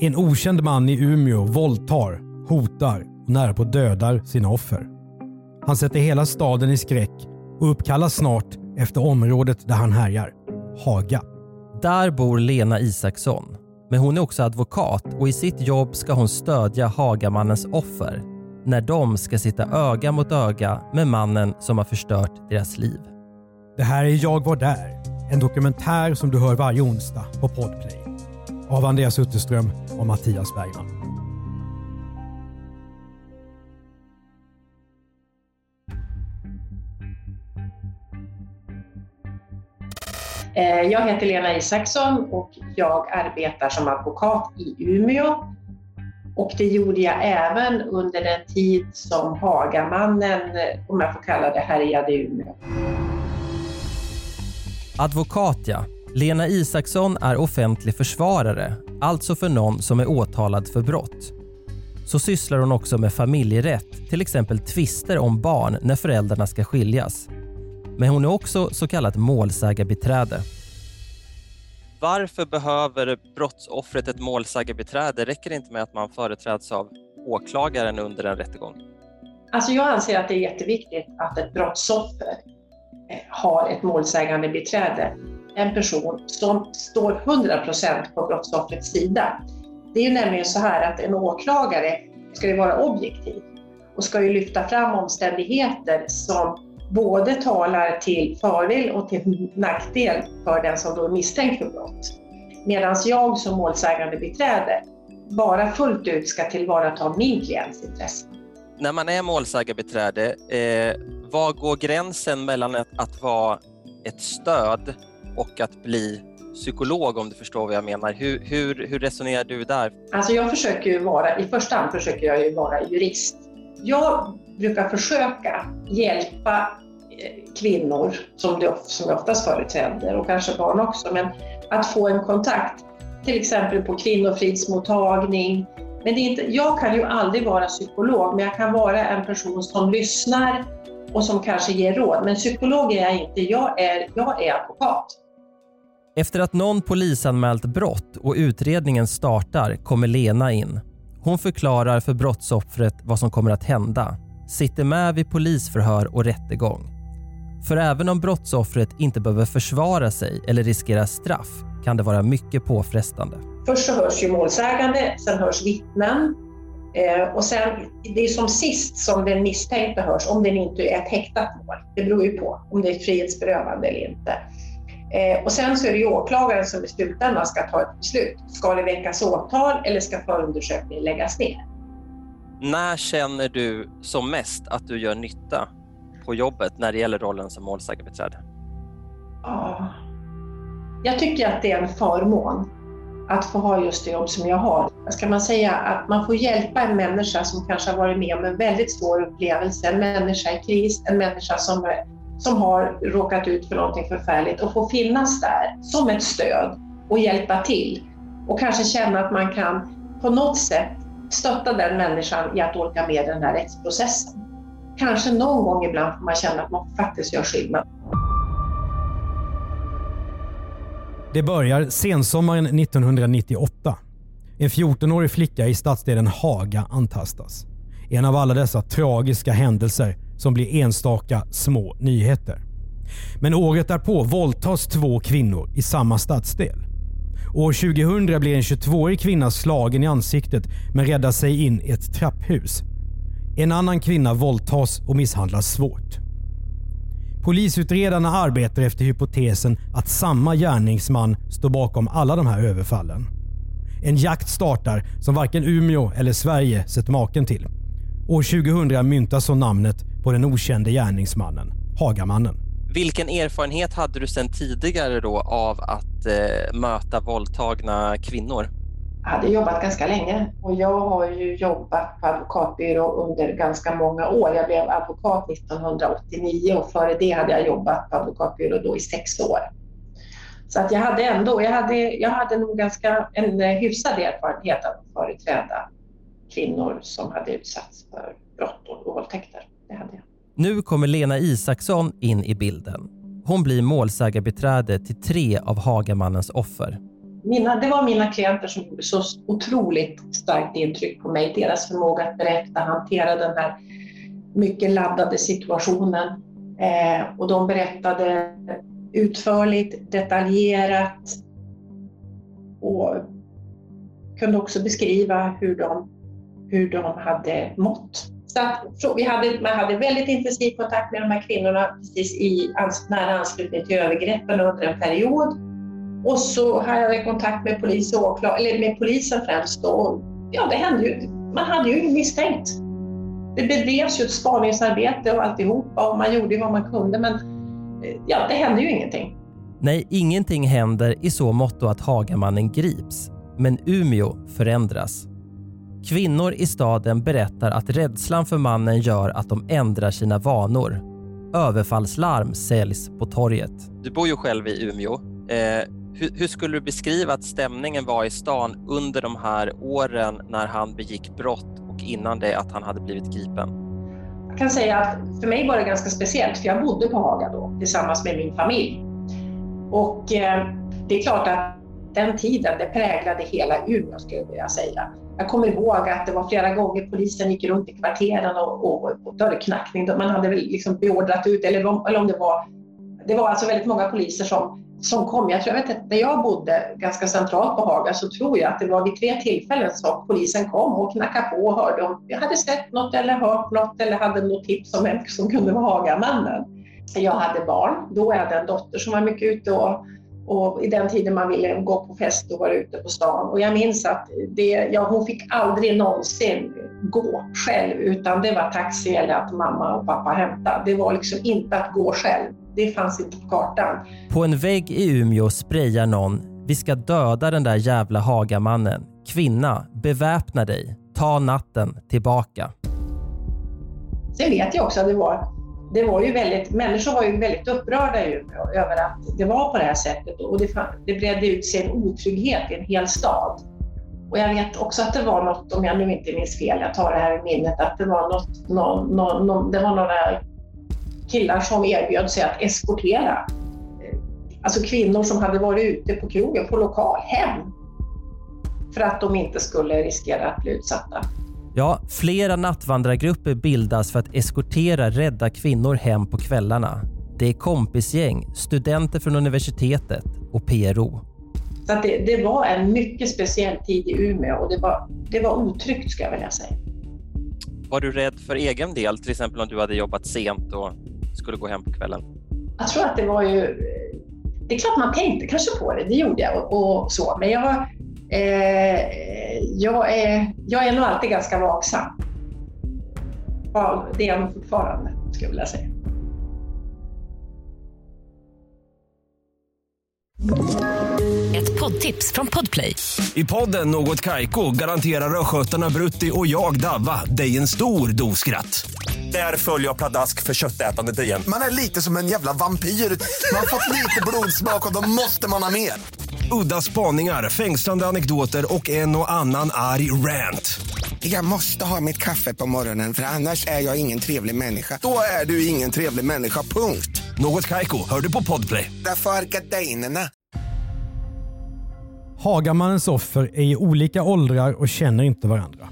En okänd man i Umeå våldtar, hotar och nära på dödar sina offer. Han sätter hela staden i skräck och uppkallas snart efter området där han härjar, Haga. Där bor Lena Isaksson. Men hon är också advokat och i sitt jobb ska hon stödja Hagamannens offer när de ska sitta öga mot öga med mannen som har förstört deras liv. Det här är Jag var där, en dokumentär som du hör varje onsdag på Podplay. Av Andreas Utterström och Mattias Bergman. Eh, Jag heter Lena Isaksson och jag arbetar som advokat i Umeå. Och det gjorde jag även under den tid som Hagamannen, om jag får kalla det, härjade i Umeå. Advokat ja. Lena Isaksson är offentlig försvarare, alltså för någon som är åtalad för brott. Så sysslar hon också med familjerätt, till exempel tvister om barn när föräldrarna ska skiljas. Men hon är också så kallat målsägarbiträde. Varför behöver brottsoffret ett målsägarbiträde? Räcker det inte med att man företräds av åklagaren under en rättegång? Alltså jag anser att det är jätteviktigt att ett brottsoffer eh, har ett målsägande beträde. En person som står 100% på brottsoffrets sida. Det är ju nämligen så här att en åklagare ska ju vara objektiv och ska ju lyfta fram omständigheter som både talar till fördel och till nackdel för den som då är misstänkt för brott. Medan jag som målsägande beträde bara fullt ut ska tillvarata min klients intresse. När man är målsägarbiträde, eh, var går gränsen mellan att, att vara ett stöd och att bli psykolog om du förstår vad jag menar? Hur, hur, hur resonerar du där? Alltså jag försöker ju vara, i första hand försöker jag ju vara jurist. Jag brukar försöka hjälpa eh, kvinnor, som, det, som jag oftast företräder, och kanske barn också, men att få en kontakt, till exempel på kvinnofridsmottagning. Men det är inte, jag kan ju aldrig vara psykolog, men jag kan vara en person som lyssnar och som kanske ger råd. Men psykolog är jag inte, jag är, jag är advokat. Efter att någon polisanmält brott och utredningen startar kommer Lena in. Hon förklarar för brottsoffret vad som kommer att hända, sitter med vid polisförhör och rättegång. För även om brottsoffret inte behöver försvara sig eller riskera straff kan det vara mycket påfrestande. Först så hörs ju målsägande, sen hörs vittnen. Eh, och sen, det är som sist som den misstänkte hörs, om den inte är ett häktat mål. Det beror ju på om det är frihetsberövande eller inte. Eh, och sen så är det ju åklagaren som i slutändan ska ta ett beslut. Ska det väckas åtal eller ska förundersökningen läggas ner? När känner du som mest att du gör nytta på jobbet när det gäller rollen som målsägarbiträde? Ja. Jag tycker att det är en förmån att få ha just det jobb som jag har. Ska man säga att man får hjälpa en människa som kanske har varit med om en väldigt svår upplevelse, en människa i kris, en människa som, som har råkat ut för någonting förfärligt och få finnas där som ett stöd och hjälpa till och kanske känna att man kan på något sätt stötta den människan i att orka med den här rättsprocessen. Kanske någon gång ibland får man känna att man faktiskt gör skillnad. Det börjar sensommaren 1998. En 14-årig flicka i stadsdelen Haga antastas. En av alla dessa tragiska händelser som blir enstaka små nyheter. Men året därpå våldtas två kvinnor i samma stadsdel. År 2000 blir en 22-årig kvinna slagen i ansiktet men räddar sig in i ett trapphus. En annan kvinna våldtas och misshandlas svårt. Polisutredarna arbetar efter hypotesen att samma gärningsman står bakom alla de här överfallen. En jakt startar som varken Umeå eller Sverige sett maken till. År 2000 myntas så namnet på den okände gärningsmannen, Hagamannen. Vilken erfarenhet hade du sedan tidigare då av att eh, möta våldtagna kvinnor? hade jobbat ganska länge och jag har ju jobbat på advokatbyrå under ganska många år. Jag blev advokat 1989 och före det hade jag jobbat på advokatbyrå då i sex år. Så att jag hade ändå, jag hade, jag hade nog ganska en hyfsad erfarenhet av att företräda kvinnor som hade utsatts för brott och våldtäkter. Det hade jag. Nu kommer Lena Isaksson in i bilden. Hon blir målsägarbiträde till tre av Hagamannens offer. Mina, det var mina klienter som gjorde så otroligt starkt intryck på mig. Deras förmåga att berätta, hantera den här mycket laddade situationen. Eh, och de berättade utförligt, detaljerat och kunde också beskriva hur de, hur de hade mått. Så att, vi hade, man hade väldigt intensiv kontakt med de här kvinnorna precis i nära anslutning till övergreppen under en period. Och så hade jag kontakt med polis och åklag, eller med polisen främst. Då. Ja, det hände ju. Man hade ju misstänkt. Det bedrevs ju ett spaningsarbete och alltihopa och man gjorde vad man kunde men eh, ja, det hände ju ingenting. Nej, ingenting händer i så måtto att Hagamannen grips. Men Umeå förändras. Kvinnor i staden berättar att rädslan för mannen gör att de ändrar sina vanor. Överfallslarm säljs på torget. Du bor ju själv i Umeå. Eh, hur, hur, skulle du beskriva att stämningen var i stan under de här åren när han begick brott och innan det att han hade blivit gripen? Jag kan säga att för mig var det ganska speciellt för jag bodde på Haga då tillsammans med min familj. Och eh, det är klart att den tiden, det präglade hela Umeå skulle jag vilja säga. Jag kommer ihåg att det var flera gånger polisen gick runt i kvarteren och, och, och dörrknackning. Man hade väl liksom beordrat ut, eller, eller om det var... Det var alltså väldigt många poliser som, som kom. Jag tror, jag vet, där jag bodde ganska centralt på Haga så tror jag att det var vid tre tillfällen som polisen kom och knackade på och hörde om jag hade sett något eller hört något eller hade något tips om vem som kunde vara Hagamannen. Jag hade barn. Då jag hade en dotter som var mycket ute och och i den tiden man ville gå på fest och vara ute på stan. Och jag minns att det, ja, hon fick aldrig någonsin gå själv utan det var taxi eller att mamma och pappa hämtade. Det var liksom inte att gå själv. Det fanns inte på kartan. På en vägg i Umeå sprayar någon “Vi ska döda den där jävla Hagamannen. Kvinna, beväpna dig. Ta natten tillbaka.” Sen vet jag också att det var det var ju väldigt, människor var ju väldigt upprörda ju över att det var på det här sättet och det, det bredde ut sig en otrygghet i en hel stad. Och jag vet också att det var något, om jag nu inte minns fel, jag tar det här i minnet, att det var, något, någon, någon, det var några killar som erbjöd sig att eskortera eh, alltså kvinnor som hade varit ute på krogen, på lokal, hem för att de inte skulle riskera att bli utsatta. Ja, flera nattvandrargrupper bildas för att eskortera rädda kvinnor hem på kvällarna. Det är kompisgäng, studenter från universitetet och PRO. Så det, det, var en mycket speciell tid i Umeå och det var, det var otryggt ska jag vilja säga. Var du rädd för egen del, till exempel om du hade jobbat sent och skulle gå hem på kvällen? Jag tror att det var ju... Det är klart man tänkte kanske på det, det gjorde jag och, och så, men jag Eh, jag, är, jag är nog alltid ganska vaksam. Det är jag nog fortfarande, skulle jag vilja säga. Ett poddtips från Podplay. I podden Något Kaiko garanterar östgötarna Brutti och jag, Davva, dig en stor dos skratt. Där följer jag pladask för köttätandet igen. Man är lite som en jävla vampyr. Man har fått lite blodsmak och då måste man ha mer. Udda spaningar, fängslande anekdoter och en och annan arg rant. Jag måste ha mitt kaffe på morgonen för annars är jag ingen trevlig människa. Då är du ingen trevlig människa, punkt. Något kajko, hör du på podplay. Därför är gardinerna. Hagamannens offer är i olika åldrar och känner inte varandra.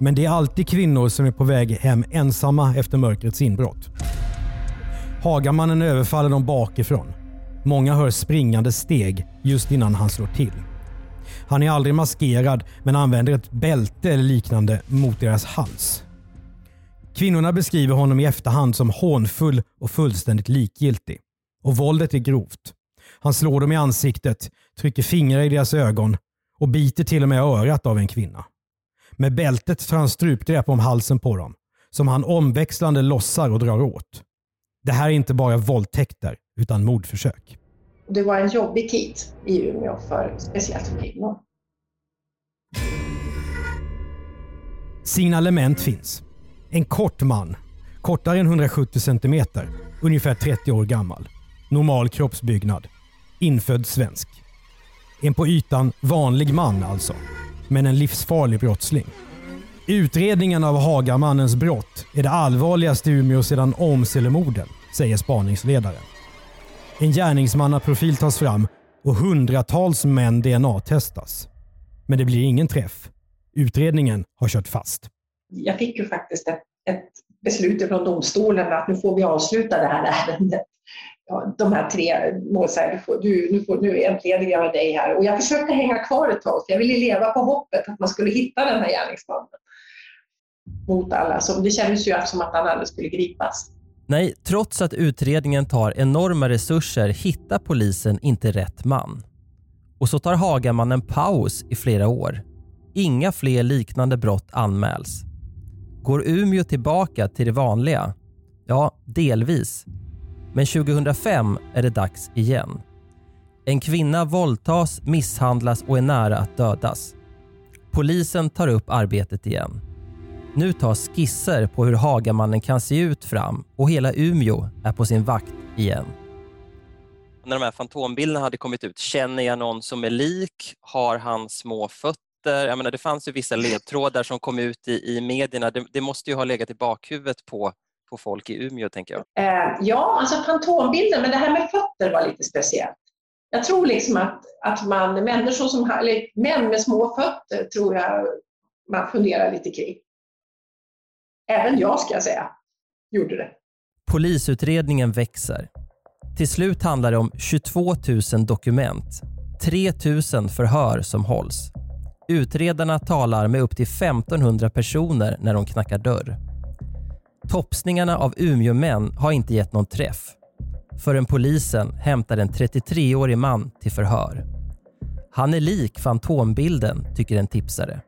Men det är alltid kvinnor som är på väg hem ensamma efter mörkrets inbrott. Hagamannen överfaller dem bakifrån Många hör springande steg just innan han slår till. Han är aldrig maskerad men använder ett bälte eller liknande mot deras hals. Kvinnorna beskriver honom i efterhand som hånfull och fullständigt likgiltig. Och våldet är grovt. Han slår dem i ansiktet, trycker fingrar i deras ögon och biter till och med örat av en kvinna. Med bältet tar han strupgrepp om halsen på dem, som han omväxlande lossar och drar åt. Det här är inte bara våldtäkter, utan mordförsök. Det var en jobbig tid i Umeå, för, speciellt för kvinnor. Signalement finns. En kort man, kortare än 170 cm, ungefär 30 år gammal. Normal kroppsbyggnad. Infödd svensk. En på ytan vanlig man alltså, men en livsfarlig brottsling. Utredningen av Hagamannens brott är det allvarligaste i Umeå sedan Åmselemorden, säger spaningsledaren. En gärningsmannaprofil tas fram och hundratals män DNA-testas. Men det blir ingen träff. Utredningen har kört fast. Jag fick ju faktiskt ett, ett beslut från domstolen att nu får vi avsluta det här ärendet. Ja, de här tre målsägandena, du, nu, får, nu entledigar jag dig här. Och jag försökte hänga kvar ett tag, för jag ville leva på hoppet att man skulle hitta den här gärningsmannen. Mot alla. Så det kändes ju som att han aldrig skulle gripas. Nej, trots att utredningen tar enorma resurser hittar polisen inte rätt man. Och så tar Hagaman en paus i flera år. Inga fler liknande brott anmäls. Går Umeå tillbaka till det vanliga? Ja, delvis. Men 2005 är det dags igen. En kvinna våldtas, misshandlas och är nära att dödas. Polisen tar upp arbetet igen. Nu tas skisser på hur Hagamannen kan se ut fram och hela Umeå är på sin vakt igen. När de här fantombilderna hade kommit ut, känner jag någon som är lik? Har han små fötter? Jag menar, det fanns ju vissa ledtrådar som kom ut i, i medierna. Det, det måste ju ha legat i bakhuvudet på, på folk i Umeå, tänker jag. Eh, ja, alltså fantombilden, men det här med fötter var lite speciellt. Jag tror liksom att, att man, människor som, eller män med små fötter tror jag man funderar lite kring. Även jag ska jag säga, gjorde det. Polisutredningen växer. Till slut handlar det om 22 000 dokument, 3 000 förhör som hålls. Utredarna talar med upp till 1500 personer när de knackar dörr. Topsningarna av Umeåmän har inte gett någon träff förrän polisen hämtar en 33-årig man till förhör. Han är lik fantombilden, tycker en tipsare.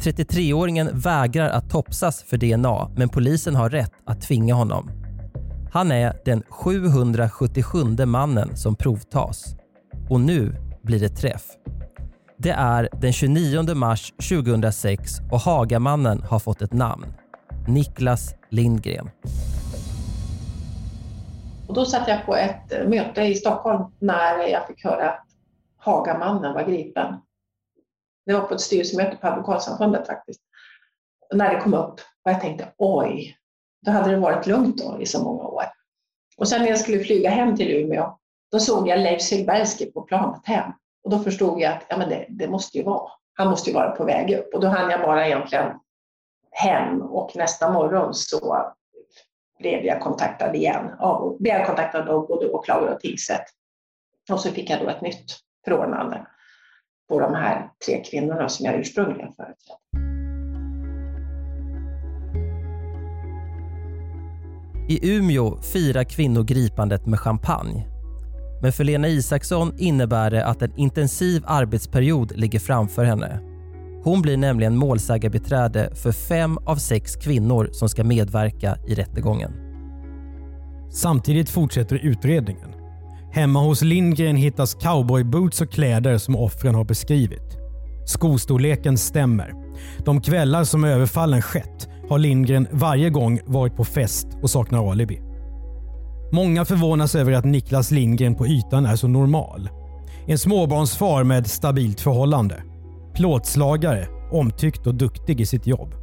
33-åringen vägrar att topsas för DNA men polisen har rätt att tvinga honom. Han är den 777 mannen som provtas. Och nu blir det träff. Det är den 29 mars 2006 och Hagamannen har fått ett namn. Niklas Lindgren. Och då satt jag på ett möte i Stockholm när jag fick höra att Hagamannen var gripen. Det var på ett styrelsemöte på Advokatsamfundet faktiskt. När det kom upp och jag tänkte oj, då hade det varit lugnt då i så många år. Och sen när jag skulle flyga hem till Umeå, då såg jag Leif Silbersky på planet hem. Och då förstod jag att ja, men det, det måste ju vara, han måste ju vara på väg upp. Och då hann jag bara egentligen hem och nästa morgon så blev jag kontaktad igen. Ja, blev jag kontaktad av både åklagare och tingsrätt. Och så fick jag då ett nytt förordnande på de här tre kvinnorna som jag ursprungligen företrädde. I Umeå firar kvinnor gripandet med champagne. Men för Lena Isaksson innebär det att en intensiv arbetsperiod ligger framför henne. Hon blir nämligen målsägarbiträde för fem av sex kvinnor som ska medverka i rättegången. Samtidigt fortsätter utredningen. Hemma hos Lindgren hittas cowboyboots och kläder som offren har beskrivit. Skostorleken stämmer. De kvällar som överfallen skett har Lindgren varje gång varit på fest och saknar alibi. Många förvånas över att Niklas Lindgren på ytan är så normal. En småbarnsfar med stabilt förhållande. Plåtslagare, omtyckt och duktig i sitt jobb.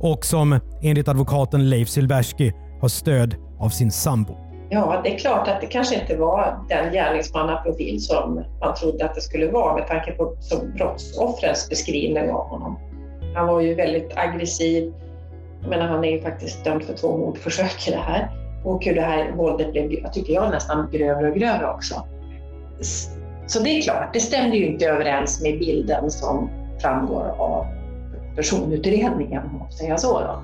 Och som enligt advokaten Leif Silbersky har stöd av sin sambo. Ja, det är klart att det kanske inte var den gärningsmannaprofil som man trodde att det skulle vara med tanke på som brottsoffrens beskrivning av honom. Han var ju väldigt aggressiv. Jag menar, han är ju faktiskt dömd för två mordförsök i det här. Och hur det här våldet blev, jag tycker jag, nästan grövre och grövre också. Så det är klart, det stämde ju inte överens med bilden som framgår av personutredningen, om man säga så. Då.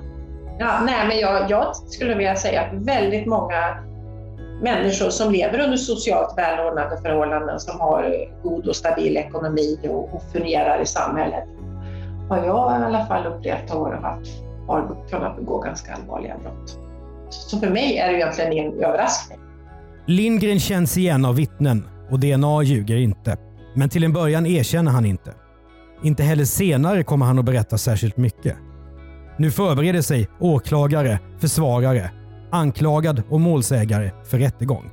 Ja, nej, men jag, jag skulle vilja säga att väldigt många människor som lever under socialt välordnade förhållanden, som har god och stabil ekonomi och, och fungerar i samhället, har jag i alla fall upplevt har, har kunnat begå ganska allvarliga brott. Så för mig är det egentligen ingen överraskning. Lindgren känns igen av vittnen och DNA ljuger inte. Men till en början erkänner han inte. Inte heller senare kommer han att berätta särskilt mycket. Nu förbereder sig åklagare, försvarare, anklagad och målsägare för rättegång.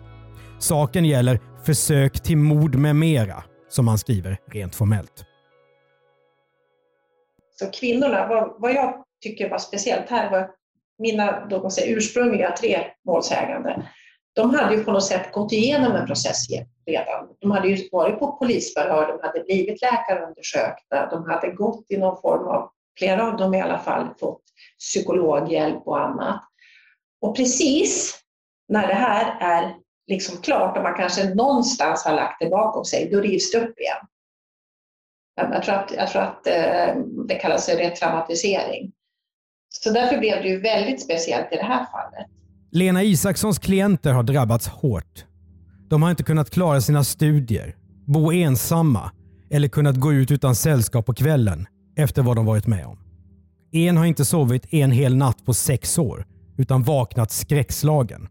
Saken gäller försök till mord med mera, som han skriver rent formellt. Så kvinnorna, vad, vad jag tycker var speciellt här var mina då man säger, ursprungliga tre målsägande. De hade ju på något sätt gått igenom en process redan. De hade ju varit på polisförhör, de hade blivit läkarundersökta, de hade gått i någon form av, flera av dem i alla fall, fått psykologhjälp och annat. Och precis när det här är liksom klart och man kanske någonstans har lagt det bakom sig, då rivs det upp igen. Jag tror att, jag tror att eh, det kallas för retraumatisering. Så därför blev det ju väldigt speciellt i det här fallet. Lena Isakssons klienter har drabbats hårt. De har inte kunnat klara sina studier, bo ensamma eller kunnat gå ut utan sällskap på kvällen efter vad de varit med om. En har inte sovit en hel natt på sex år utan vaknat skräckslagen.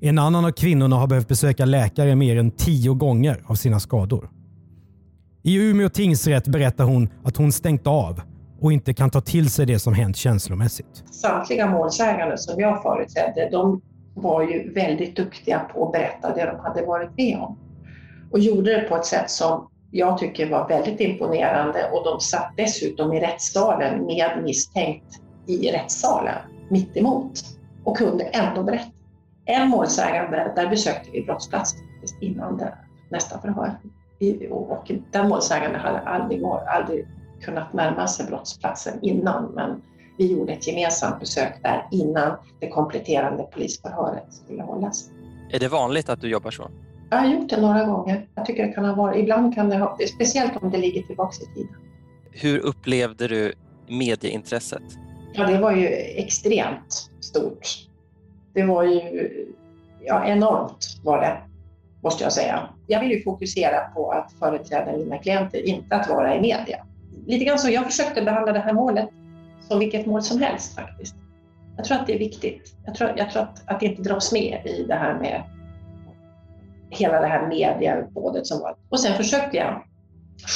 En annan av kvinnorna har behövt besöka läkare mer än tio gånger av sina skador. I Umeå tingsrätt berättar hon att hon stängt av och inte kan ta till sig det som hänt känslomässigt. Samtliga målsägande som jag företrädde, de var ju väldigt duktiga på att berätta det de hade varit med om. Och gjorde det på ett sätt som jag tycker var väldigt imponerande och de satt dessutom i rättssalen med misstänkt i rättssalen mitt emot och kunde ändå berätta. En målsägande, där besökte vi brottsplatsen innan det, nästa förhör. Och den målsägande hade aldrig, aldrig kunnat närma sig brottsplatsen innan, men vi gjorde ett gemensamt besök där innan det kompletterande polisförhöret skulle hållas. Är det vanligt att du jobbar så? Jag har gjort det några gånger. Jag tycker det kan ha varit, ibland kan det ha, speciellt om det ligger tillbaka i tiden. Hur upplevde du medieintresset? Ja, det var ju extremt stort. Det var ju ja, enormt var det, måste jag säga. Jag vill ju fokusera på att företräda mina klienter, inte att vara i media. Lite grann så, jag försökte behandla det här målet som vilket mål som helst faktiskt. Jag tror att det är viktigt. Jag tror, jag tror att, att inte dras med i det här med hela det här medieuppbådet som var. Och sen försökte jag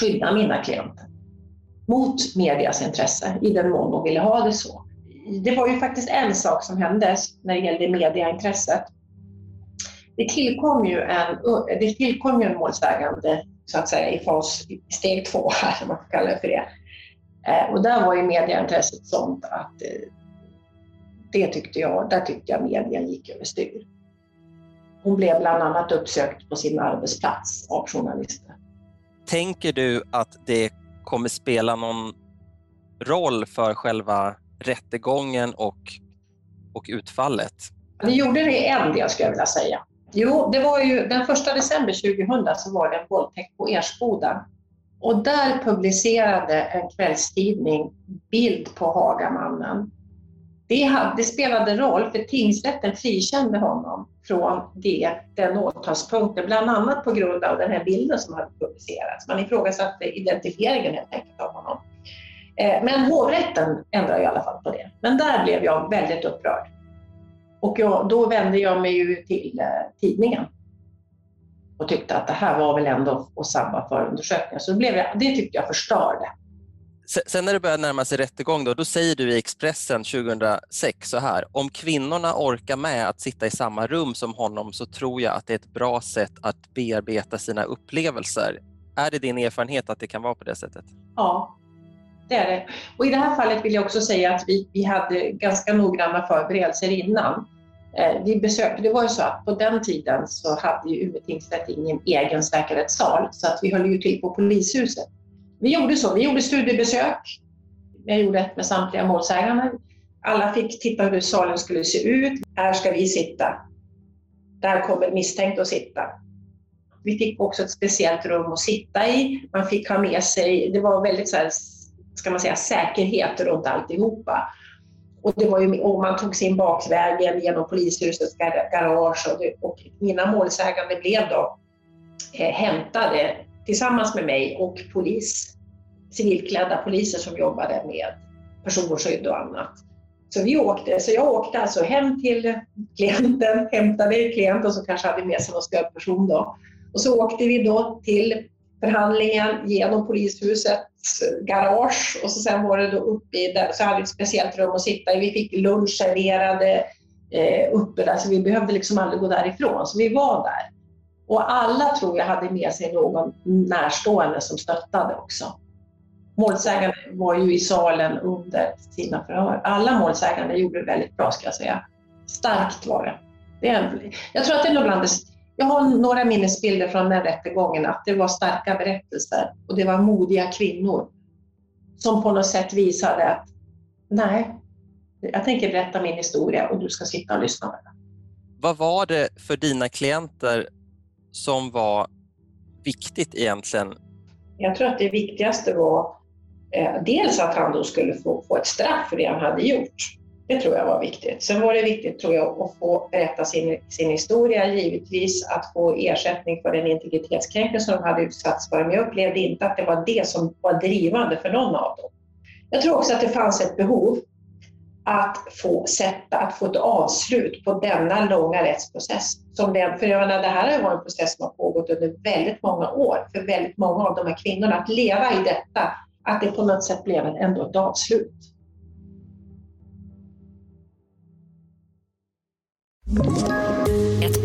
skydda mina klienter mot medias intresse i den mån de ville ha det så. Det var ju faktiskt en sak som hände när det gällde mediaintresset. Det tillkom ju en, det tillkom ju en målsägande så att säga i fas, steg två här, om man får kalla det för det. Eh, och där var ju mediaintresset sånt att eh, det tyckte jag, där tyckte jag media gick överstyr. Hon blev bland annat uppsökt på sin arbetsplats av journalister. Tänker du att det kommer spela någon roll för själva rättegången och, och utfallet? Det gjorde det en del skulle jag vilja säga. Jo, det var ju den 1 december 2000 så var det en våldtäkt på Ersboda. Och där publicerade en kvällstidning bild på Hagamannen. Det, det spelade roll för tingsrätten frikände honom från det, den åtalspunkten, bland annat på grund av den här bilden som hade publicerats. Man ifrågasatte identifieringen helt enkelt av honom. Eh, men hovrätten ändrade i alla fall på det. Men där blev jag väldigt upprörd. Och jag, då vände jag mig ju till eh, tidningen och tyckte att det här var väl ändå att sabba förundersökningen. Så blev jag, det tyckte jag förstörde. Sen när det börjar närma sig rättegång, då, då säger du i Expressen 2006 så här. Om kvinnorna orkar med att sitta i samma rum som honom så tror jag att det är ett bra sätt att bearbeta sina upplevelser. Är det din erfarenhet att det kan vara på det sättet? Ja, det är det. Och i det här fallet vill jag också säga att vi, vi hade ganska noggranna förberedelser innan. Eh, vi besökte, det var ju så att på den tiden så hade ju Umeå tingsrätt ingen egen säkerhetssal så att vi höll ju till på polishuset. Vi gjorde så, vi gjorde studiebesök. Jag gjorde ett med samtliga målsägande. Alla fick titta hur salen skulle se ut. Här ska vi sitta. Där kommer misstänkt att sitta. Vi fick också ett speciellt rum att sitta i. Man fick ha med sig, det var väldigt så här, ska man säga, säkerhet runt alltihopa. Och, det var ju, och man tog sig in bakvägen genom polishusets garage och, det, och mina målsägande blev då eh, hämtade tillsammans med mig och polis, civilklädda poliser som jobbade med personskydd och annat. Så vi åkte, så jag åkte alltså hem till klienten, hämtade klienten som kanske hade med sig någon stödperson då. Och så åkte vi då till förhandlingen genom polishusets garage och så sen var det då uppe i där, så hade vi ett speciellt rum att sitta i. Vi fick lunch serverade eh, uppe där, så vi behövde liksom aldrig gå därifrån. Så vi var där. Och alla tror jag hade med sig någon närstående som stöttade också. Målsägande var ju i salen under sina förhör. Alla målsägande gjorde det väldigt bra ska jag säga. Starkt var det. det är, jag tror att det är nog bland det jag har några minnesbilder från den rättegången att det var starka berättelser och det var modiga kvinnor som på något sätt visade att nej, jag tänker berätta min historia och du ska sitta och lyssna på den. Vad var det för dina klienter som var viktigt egentligen? Jag tror att det viktigaste var eh, dels att han då skulle få, få ett straff för det han hade gjort. Det tror jag var viktigt. Sen var det viktigt, tror jag, att få berätta sin, sin historia, givetvis att få ersättning för den integritetskränkning som de hade utsatts för. Men jag upplevde inte att det var det som var drivande för någon av dem. Jag tror också att det fanns ett behov att få sätta, att få ett avslut på denna långa rättsprocess. Som det, för jag menar, det här har varit en process som har pågått under väldigt många år för väldigt många av de här kvinnorna. Att leva i detta, att det på något sätt blev ändå ett avslut. Mm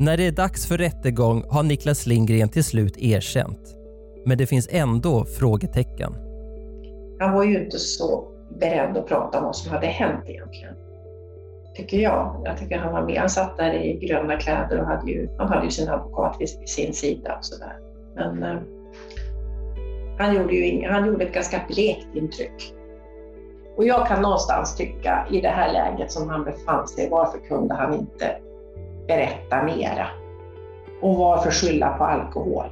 När det är dags för rättegång har Niklas Lindgren till slut erkänt. Men det finns ändå frågetecken. Han var ju inte så beredd att prata om vad som hade hänt egentligen. Tycker jag. Jag tycker han var med. Han satt där i gröna kläder och hade ju, han hade ju sin advokat vid sin sida och sådär. Men eh, han, gjorde ju ing, han gjorde ett ganska blekt intryck. Och jag kan någonstans tycka i det här läget som han befann sig, varför kunde han inte berätta mera? Och varför skylla på alkohol?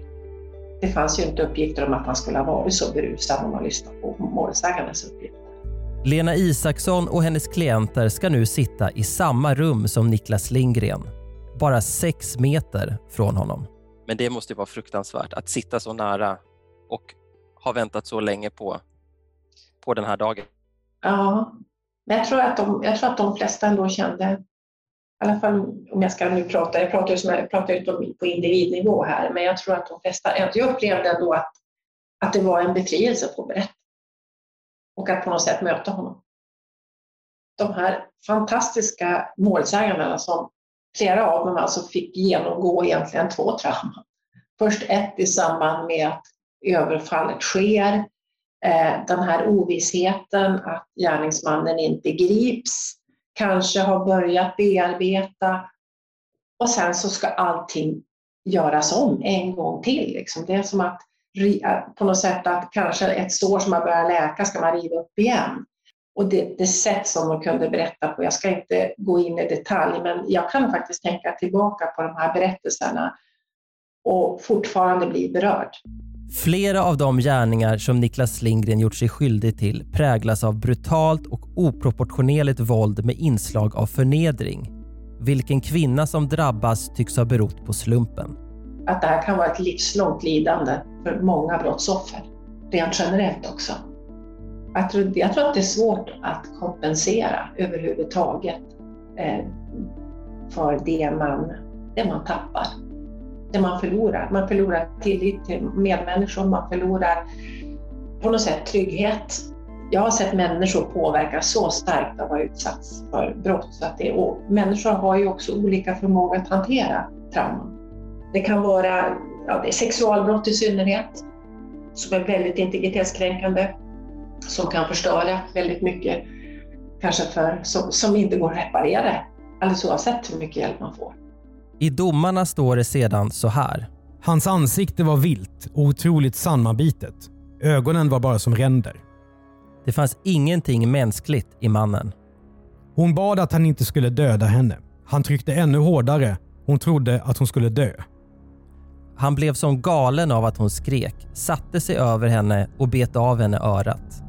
Det fanns ju inte uppgifter om att han skulle ha varit så berusad om man lyssnar på målsägandens uppgifter. Lena Isaksson och hennes klienter ska nu sitta i samma rum som Niklas Lindgren. Bara sex meter från honom. Men det måste vara fruktansvärt att sitta så nära och ha väntat så länge på, på den här dagen. Ja, men jag tror, att de, jag tror att de flesta ändå kände, i alla fall om jag ska nu prata, jag pratar ju som jag pratar ju på individnivå här, men jag tror att de flesta, jag upplevde ändå att, att det var en befrielse på berätta och att på något sätt möta honom. De här fantastiska målsägandena som flera av dem alltså fick genomgå egentligen två trauman. Först ett i samband med att överfallet sker, eh, den här ovissheten att gärningsmannen inte grips, kanske har börjat bearbeta och sen så ska allting göras om en gång till. Liksom. Det är som att äh, på något sätt att kanske ett sår som har börjat läka ska man riva upp igen. Och det, det sätt som de kunde berätta på, jag ska inte gå in i detalj, men jag kan faktiskt tänka tillbaka på de här berättelserna och fortfarande bli berörd. Flera av de gärningar som Niklas Lindgren gjort sig skyldig till präglas av brutalt och oproportionerligt våld med inslag av förnedring. Vilken kvinna som drabbas tycks ha berott på slumpen. Att det här kan vara ett livslångt lidande för många brottsoffer, rent generellt också. Jag tror, jag tror att det är svårt att kompensera överhuvudtaget eh, för det man, det man tappar det man förlorar. Man förlorar tillit till medmänniskor, man förlorar på något sätt trygghet. Jag har sett människor påverkas så starkt av att ha utsatts för brott. Så att det, och människor har ju också olika förmåga att hantera trauman. Det kan vara ja, det är sexualbrott i synnerhet, som är väldigt integritetskränkande, som kan förstöra väldigt mycket, kanske för, som, som inte går att reparera, alldeles oavsett hur mycket hjälp man får. I domarna står det sedan så här. Hans ansikte var vilt och otroligt sammanbitet. Ögonen var bara som ränder. Det fanns ingenting mänskligt i mannen. Hon bad att han inte skulle döda henne. Han tryckte ännu hårdare. Hon trodde att hon skulle dö. Han blev som galen av att hon skrek, satte sig över henne och bet av henne örat.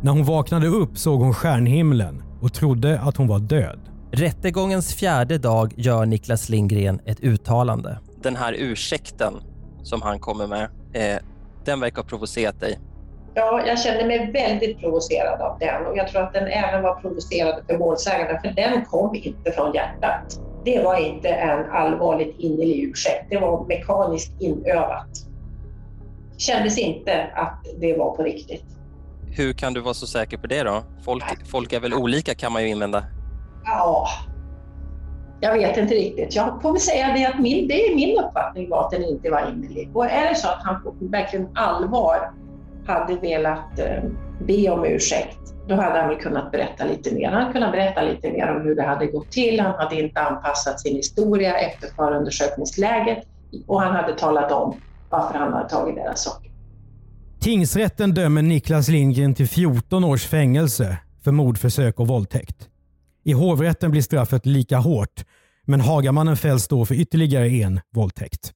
När hon vaknade upp såg hon stjärnhimlen och trodde att hon var död. Rättegångens fjärde dag gör Niklas Lindgren ett uttalande. Den här ursäkten som han kommer med, eh, den verkar ha provocerat dig. Ja, jag kände mig väldigt provocerad av den och jag tror att den även var provocerande för målsäganden för den kom inte från hjärtat. Det var inte en allvarligt innerlig ursäkt, det var mekaniskt inövat. Kändes inte att det var på riktigt. Hur kan du vara så säker på det då? Folk, folk är väl olika kan man ju invända. Ja, jag vet inte riktigt. Jag får väl säga det att min, det är min uppfattning var att den inte var innerlig. Och är det så att han på verkligen allvar hade velat eh, be om ursäkt, då hade han väl kunnat berätta lite mer. Han hade kunnat berätta lite mer om hur det hade gått till. Han hade inte anpassat sin historia efter förundersökningsläget och han hade talat om varför han hade tagit deras saker. Tingsrätten dömer Niklas Lindgren till 14 års fängelse för mordförsök och våldtäkt. I hovrätten blir straffet lika hårt, men Hagamannen fälls då för ytterligare en våldtäkt.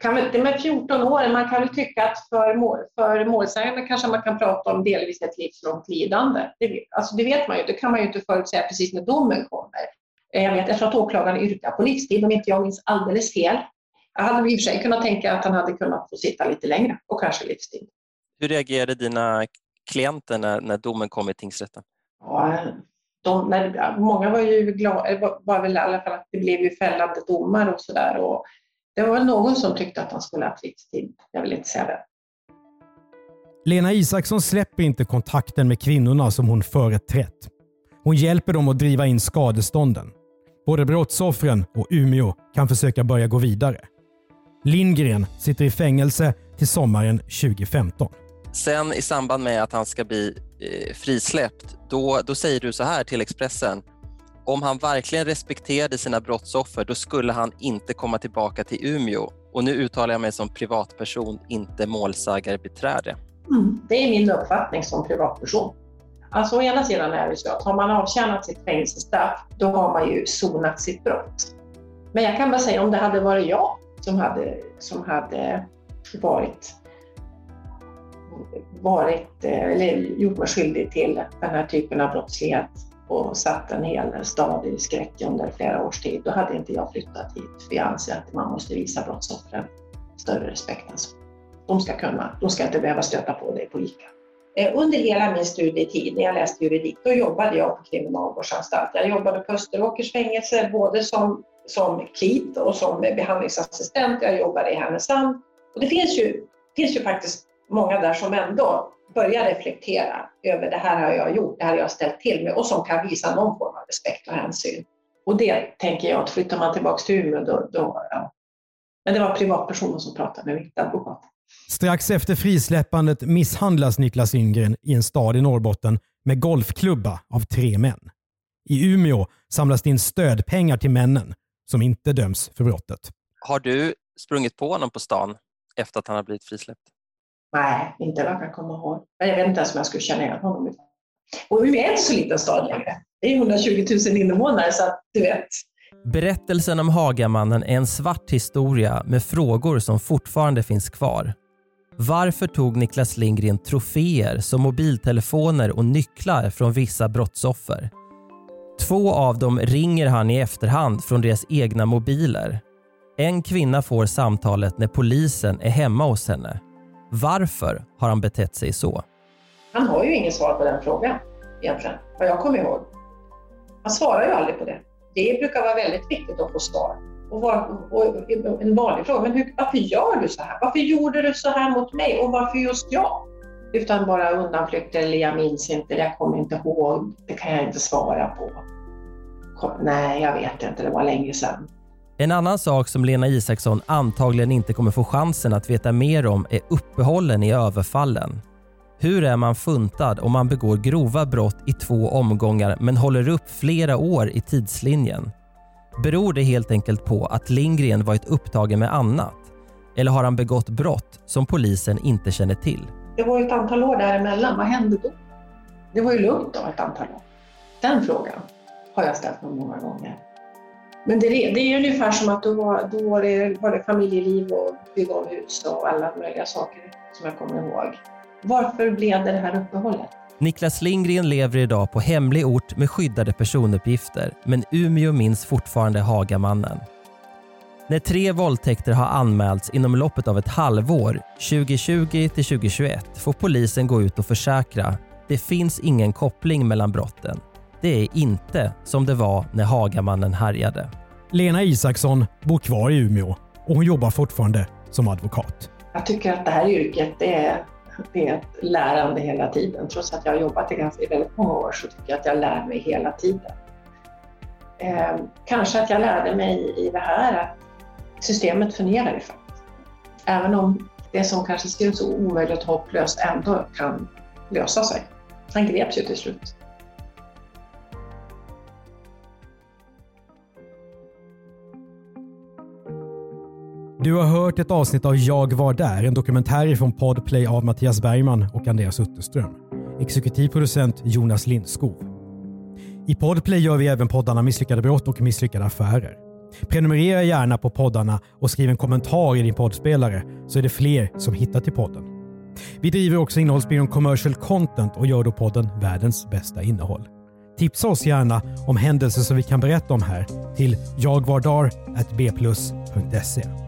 Kan väl inte med 14 år, man kan väl tycka att för, mål, för målsägande kanske man kan prata om delvis ett livslångt lidande. Det, alltså det vet man ju, det kan man ju inte förutsäga precis när domen kommer. Eh, jag, vet, jag tror att åklagaren yrkar på livstid om inte jag minns alldeles fel. Jag hade i och för sig kunnat tänka att han hade kunnat få sitta lite längre och kanske livstid. Hur reagerade dina klienter när, när domen kom i tingsrätten? Ja, de, när, många var ju glada, var, var väl i alla fall att det blev ju fällande domar och sådär. Det var väl någon som tyckte att han skulle ha haft livstid. Jag vill inte säga det. Lena Isaksson släpper inte kontakten med kvinnorna som hon företrätt. Hon hjälper dem att driva in skadestånden. Både brottsoffren och Umeå kan försöka börja gå vidare. Lindgren sitter i fängelse till sommaren 2015. Sen i samband med att han ska bli eh, frisläppt, då, då säger du så här till Expressen. Om han verkligen respekterade sina brottsoffer, då skulle han inte komma tillbaka till Umeå. Och nu uttalar jag mig som privatperson, inte målsägarbiträde. Mm. Det är min uppfattning som privatperson. Alltså å ena sidan är det så att har man avtjänat sitt fängelsestraff, då har man ju sonat sitt brott. Men jag kan bara säga om det hade varit jag som hade, som hade varit, varit eh, eller gjort mig skyldig till den här typen av brottslighet och satt en hel stad i skräck under flera års tid, då hade inte jag flyttat hit. För jag anser att man måste visa brottsoffren större respekt än så. De ska kunna, de ska inte behöva stöta på dig på ICA. Eh, under hela min studietid, när jag läste juridik, då jobbade jag på kriminalvårdsanstalt. Jag jobbade på Österåkers fängelse, både som, som KLIT och som behandlingsassistent. Jag jobbade i Härnösand. Och det finns ju, finns ju faktiskt många där som ändå börjar reflektera över det här har jag gjort, det här har jag ställt till med och som kan visa någon form av respekt och hänsyn. Och det tänker jag att flyttar man tillbaka till Umeå då, då ja. Men det var privatpersoner som pratade med min advokat. Strax efter frisläppandet misshandlas Niklas Lindgren i en stad i Norrbotten med golfklubba av tre män. I Umeå samlas det in stödpengar till männen som inte döms för brottet. Har du sprungit på honom på stan efter att han har blivit frisläppt? Nej, inte vad jag kan komma ihåg. Jag vet inte ens om jag skulle känna igen honom. Och Umeå är inte så liten stad längre. Det är 120 000 invånare så att du vet. Berättelsen om Hagamannen är en svart historia med frågor som fortfarande finns kvar. Varför tog Niklas Lindgren troféer som mobiltelefoner och nycklar från vissa brottsoffer? Två av dem ringer han i efterhand från deras egna mobiler. En kvinna får samtalet när polisen är hemma hos henne. Varför har han betett sig så? Han har ju inget svar på den frågan egentligen, vad jag kommer ihåg. Han svarar ju aldrig på det. Det brukar vara väldigt viktigt att få svar. Och, var, och en vanlig fråga, men hur, varför gör du så här? Varför gjorde du så här mot mig och varför just jag? Utan bara undanflykter eller jag minns inte, jag kommer inte ihåg, det kan jag inte svara på. Nej, jag vet inte, det var länge sedan. En annan sak som Lena Isaksson antagligen inte kommer få chansen att veta mer om är uppehållen i överfallen. Hur är man funtad om man begår grova brott i två omgångar men håller upp flera år i tidslinjen? Beror det helt enkelt på att Lindgren varit upptagen med annat? Eller har han begått brott som polisen inte känner till? Det var ju ett antal år däremellan. Vad hände då? Det var ju lugnt då ett antal år. Den frågan har jag ställt mig många gånger. Men det, det är ungefär som att då var, då var, det, var det familjeliv och bygga om hus och alla möjliga saker som jag kommer ihåg. Varför blev det det här uppehållet? Niklas Lindgren lever idag på hemlig ort med skyddade personuppgifter, men Umeå minns fortfarande Hagamannen. När tre våldtäkter har anmälts inom loppet av ett halvår, 2020 till 2021, får polisen gå ut och försäkra det finns ingen koppling mellan brotten. Det är inte som det var när Hagamannen härjade. Lena Isaksson bor kvar i Umeå och hon jobbar fortfarande som advokat. Jag tycker att det här yrket det är, det är ett lärande hela tiden. Trots att jag har jobbat i ganska väldigt många år så tycker jag att jag lär mig hela tiden. Eh, kanske att jag lärde mig i det här att systemet fungerar ju faktiskt. Även om det som kanske ser så omöjligt och hopplöst ändå kan lösa sig. Han greps ju till slut. Du har hört ett avsnitt av Jag var där, en dokumentär från Podplay av Mattias Bergman och Andreas Utterström. Exekutiv producent Jonas Lindskov. I Podplay gör vi även poddarna Misslyckade brott och Misslyckade affärer. Prenumerera gärna på poddarna och skriv en kommentar i din poddspelare så är det fler som hittar till podden. Vi driver också innehållsbyrån Commercial Content och gör då podden Världens bästa innehåll. Tipsa oss gärna om händelser som vi kan berätta om här till jagvardar.bplus.se.